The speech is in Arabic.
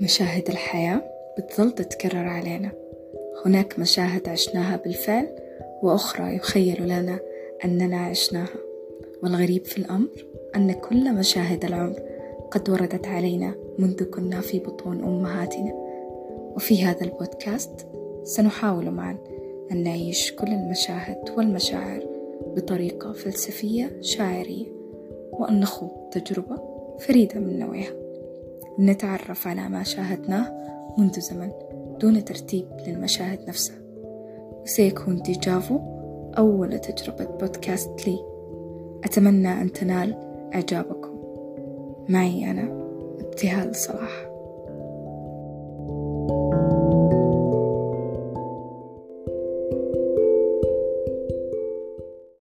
مشاهد الحياة بتظل تتكرر علينا. هناك مشاهد عشناها بالفعل وأخرى يخيل لنا أننا عشناها. والغريب في الأمر أن كل مشاهد العمر قد وردت علينا منذ كنا في بطون أمهاتنا. وفي هذا البودكاست سنحاول معا أن نعيش كل المشاهد والمشاعر بطريقة فلسفية شاعرية وأن نخوض تجربة فريدة من نوعها. نتعرف على ما شاهدناه منذ زمن دون ترتيب للمشاهد نفسها. وسيكون ديجافو أول تجربة بودكاست لي. أتمنى أن تنال إعجابكم. معي أنا ابتهال صلاح.